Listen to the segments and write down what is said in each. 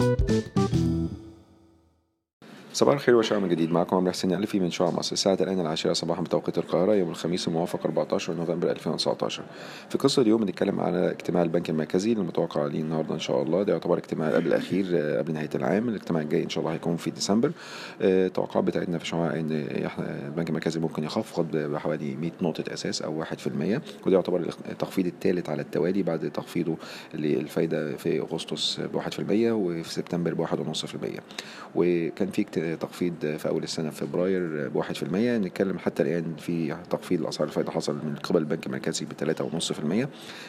thank you صباح الخير وشعر من جديد معكم عمرو حسين ألفي من شعر مصر. الساعة الآن العاشرة صباحا بتوقيت القاهرة يوم الخميس الموافق 14 نوفمبر 2019 في قصة اليوم بنتكلم على اجتماع البنك المركزي المتوقع عليه النهاردة إن شاء الله. ده يعتبر اجتماع قبل الأخير آه، قبل نهاية العام. الاجتماع الجاي إن شاء الله هيكون في ديسمبر. آه، التوقعات بتاعتنا في شعاع إن البنك المركزي ممكن يخفض بحوالي 100 نقطة أساس أو 1% وده يعتبر التخفيض الثالث على التوالي بعد تخفيضه للفايدة في أغسطس ب 1% وفي سبتمبر ب 1.5% وكان في تخفيض في أول السنة في فبراير ب 1% نتكلم حتى الآن في تخفيض لاسعار الفائده حصل من قبل البنك المركزي ب 3.5%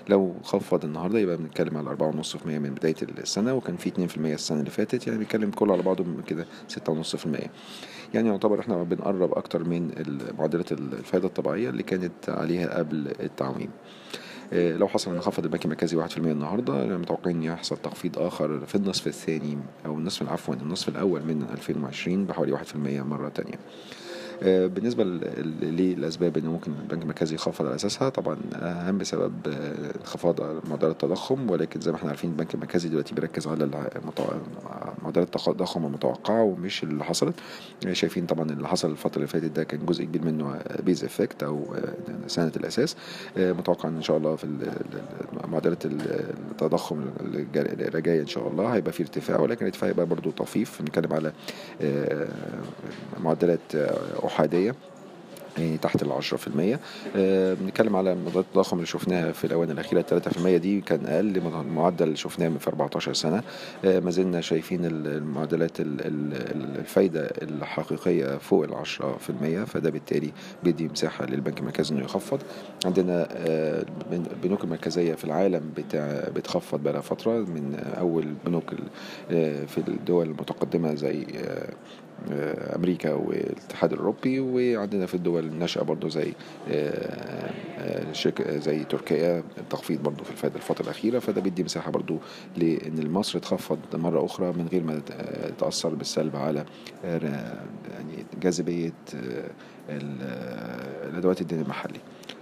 لو خفض النهارده يبقى بنتكلم على 4.5% من بداية السنة وكان في 2% السنة اللي فاتت. يعني بنتكلم كله على بعضه كده 6.5% يعني يعتبر إحنا بنقرب أكتر من معدلات الفائده الطبيعية اللي كانت عليها قبل التعويم. لو حصل ان خفض البنك المركزي 1% النهارده متوقعين إن يحصل تخفيض آخر في النصف الثاني أو النصف عفوا النصف الأول من 2020 بحوالي 1% مرة تانية. آه، بالنسبة ل- ل- للأسباب اللي ممكن البنك المركزي يخفض على أساسها طبعا أهم سبب آه، انخفاض معدلات التضخم ولكن زي ما إحنا عارفين البنك المركزي دلوقتي بيركز على معدلات التضخم المتوقعة ومش اللي حصلت. آه، شايفين طبعا اللي حصل الفترة اللي فاتت ده كان جزء كبير منه base effect أو سنة الأساس. آه، متوقع إن شاء الله في معدلات ال- التضخم اللي جاية إن شاء الله هيبقى في ارتفاع ولكن الارتفاع هيبقى برضو طفيف. بنتكلم على معدلات أحادية يعني تحت ال 10% آه، بنتكلم على معدلات التضخم اللي شفناها في الاونه الأخيرة 3% دي كان أقل من المعدل اللي شفناه في 14 سنة. آه، ما زلنا شايفين ال- المعدلات ال- ال- الفايدة الحقيقية فوق ال 10% فده بالتالي بيدي مساحة للبنك المركزي إنه يخفض. عندنا البن- البنوك المركزية في العالم بتاع بتخفض بقى فترة من أول بنوك آه، في الدول المتقدمة زي آه، أمريكا والاتحاد الأوروبي وعندنا في الدول الناشئة برضو زي آه، آه، زي تركيا التخفيض برضو في الفائده الفترة الأخيرة. فده بيدي مساحة برضو لإن مصر تخفض مرة أخرى من غير ما تأثر بالسلب على آه، يعني جاذبية آه، ال- آه، الأدوات الدين المحلي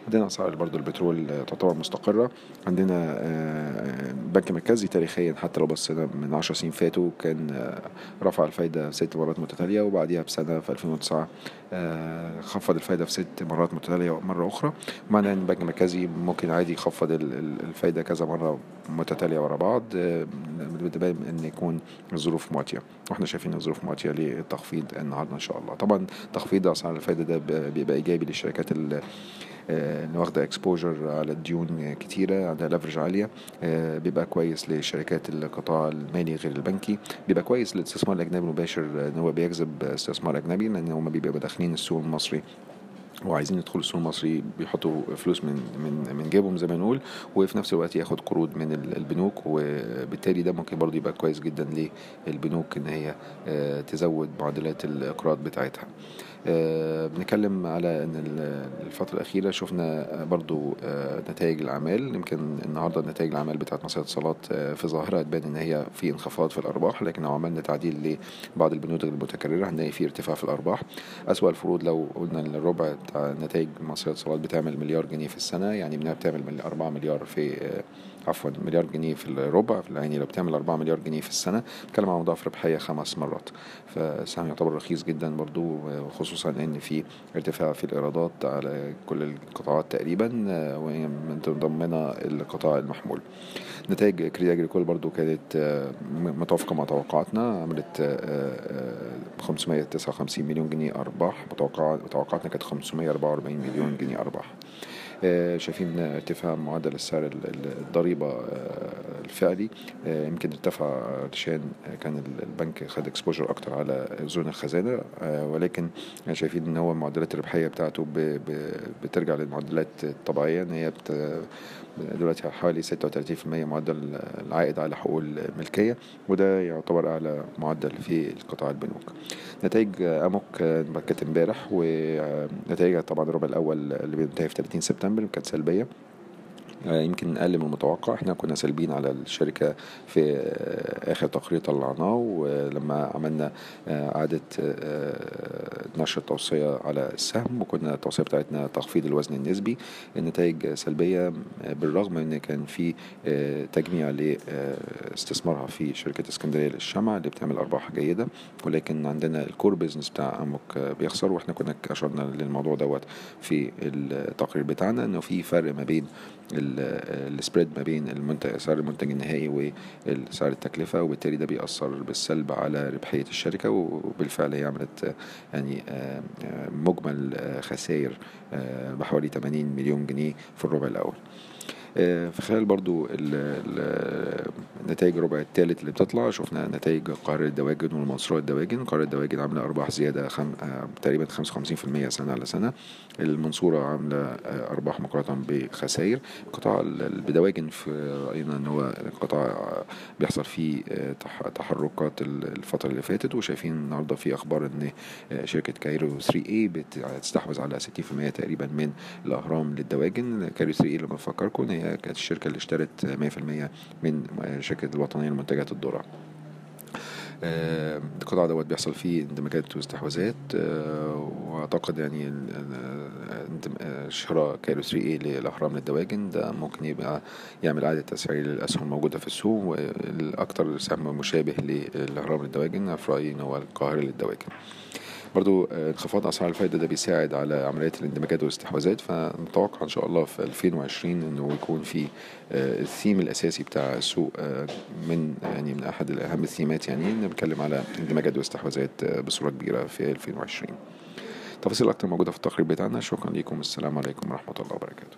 عندنا أسعار برضو البترول تعتبر مستقرة. عندنا آه، بنك مركزي تاريخيا حتى لو بصينا من 10 سنين فاتوا كان آه، رفع الفايدة ست مرات متتالية وبعديها بسنة في 2009 آه، خفض الفايدة في ست مرات متتالية مرة أخرى. معنى أن البنك المركزي ممكن عادي يخفض ال- ال- الفايدة كذا مرة متتالية ورا بعض بتبين أن يكون الظروف مواتية. وإحنا شايفين الظروف مواتية للتخفيض النهاردة إن شاء الله. طبعا تخفيض أسعار الفايدة ده بيبقى إيجابي للشركات آه، واخدة exposure على الديون كتيرة عندها leverage عالية آه، بيبقى كويس لشركات القطاع المالي غير البنكي بيبقى كويس للاستثمار الأجنبي المباشر آه، إن هو بيجذب استثمار أجنبي لأن هم بيبقوا داخلين السوق المصري وعايزين يدخلوا السوق المصري بيحطوا فلوس من من من جيبهم زي ما نقول وفي نفس الوقت ياخد قروض من ال- البنوك وبالتالي ده ممكن برضه يبقى كويس جدا للبنوك إن هي آه، تزود معدلات الإقراض بتاعتها. آه، بنتكلم على إن ال- الفترة الأخيرة شفنا برضو آه، نتائج الأعمال. يمكن النهاردة نتائج الأعمال بتاعت مصرية اتصالات آه، في ظاهرة تبان إن هي في انخفاض في الأرباح لكن لو عملنا تعديل لبعض البنود المتكررة هنلاقي في ارتفاع في الأرباح. أسوأ الفروض لو قلنا الربع نتائج مصرية اتصالات بتعمل مليار جنيه في السنة يعني إنها بتعمل مل- 4 مليار في آه، عفوا مليار جنيه في الربع يعني لو بتعمل 4 مليار جنيه في السنة بتكلم عن مضاعف ربحية خمس مرات. فالسهم يعتبر رخيص جدا برضو خصوصا إن في ارتفاع في الإيرادات على كل القطاعات تقريبا آه، وهي من ضمنها القطاع المحمول. نتائج كريدي أجريكول برضو كانت آه، م- متوافقة مع توقعاتنا عملت آه، آه، 559 مليون جنيه أرباح متوقع توقعاتنا كانت 544 مليون جنيه أرباح. آه، شايفين ارتفاع معدل السعر ال- ال- الضريبة آه، الفعلي آه، يمكن ارتفع علشان كان ال- البنك خد exposure أكتر على أذون الخزانة آه، ولكن شايفين إن هو المعدلات الربحية بتاعته بترجع للمعدلات الطبيعية إن هي دلوقتي حوالي 36% معدل العائد على حقوق الملكية وده يعتبر أعلى معدل في قطاع البنوك. نتائج أموك كانت امبارح ونتائجها طبعا الربع الأول اللي بينتهي في 30 سبتمبر كانت سلبية. آه، يمكن أقل من المتوقع. إحنا كنا سالبين على الشركة في آه، آخر تقرير طلعناه ولما عملنا إعادة نشر التوصية على السهم وكنا التوصية بتاعتنا تخفيض الوزن النسبي النتائج سلبية بالرغم إن كان في تجميع لاستثمارها في شركة اسكندرية للشمع اللي بتعمل أرباح جيدة ولكن عندنا ال core business بتاع أموك بيخسر وإحنا كنا أشرنا للموضوع دوت في التقرير بتاعنا إنه في فرق ما بين ال spread ما بين المنتج سعر المنتج النهائي وسعر التكلفة وبالتالي ده بيأثر بالسلب على ربحية الشركة وبالفعل هي عملت يعني مجمل خسائر بحوالي 80 مليون جنيه في الربع الأول. في خلال برضو نتائج الربع الثالث اللي بتطلع شفنا نتائج قاهرة الدواجن والمنصورة الدواجن. قاهرة الدواجن عاملة أرباح زيادة خم... تقريبا 55% سنة على سنة. المنصورة عاملة أرباح مقارنة بخسائر. قطاع الدواجن في رأينا إن هو قطاع بيحصل فيه تحركات الفترة اللي فاتت. وشايفين النهاردة في أخبار إن شركة Cairo 3A بتستحوذ على 60% تقريبا من الأهرام للدواجن. Cairo 3A لما نفكركم هي كانت الشركة اللي اشترت 100% من شركة الوطنية لمنتجات الذرة. القطاع دوت بيحصل فيه اندماجات واستحواذات. وأعتقد يعني شراء Cairo 3A للأهرام للدواجن ده ممكن يبقى يعمل إعادة تسعير للأسهم الموجودة في السوق والاكثر سهم مشابه للأهرام للدواجن في رايي إن هو القاهرة للدواجن. برضو انخفاض أسعار الفايدة ده بيساعد على عمليه الاندماجات والاستحواذات فنتوقع إن شاء الله في 2020 إنه يكون في الثيم الأساسي بتاع السوق من يعني من أحد اهم الثيمات يعني بنتكلم على اندماجات واستحواذات بصورة كبيرة في 2020 تفاصيل أكتر موجودة في التقرير بتاعنا. شكرا لكم السلام عليكم ورحمة الله وبركاته.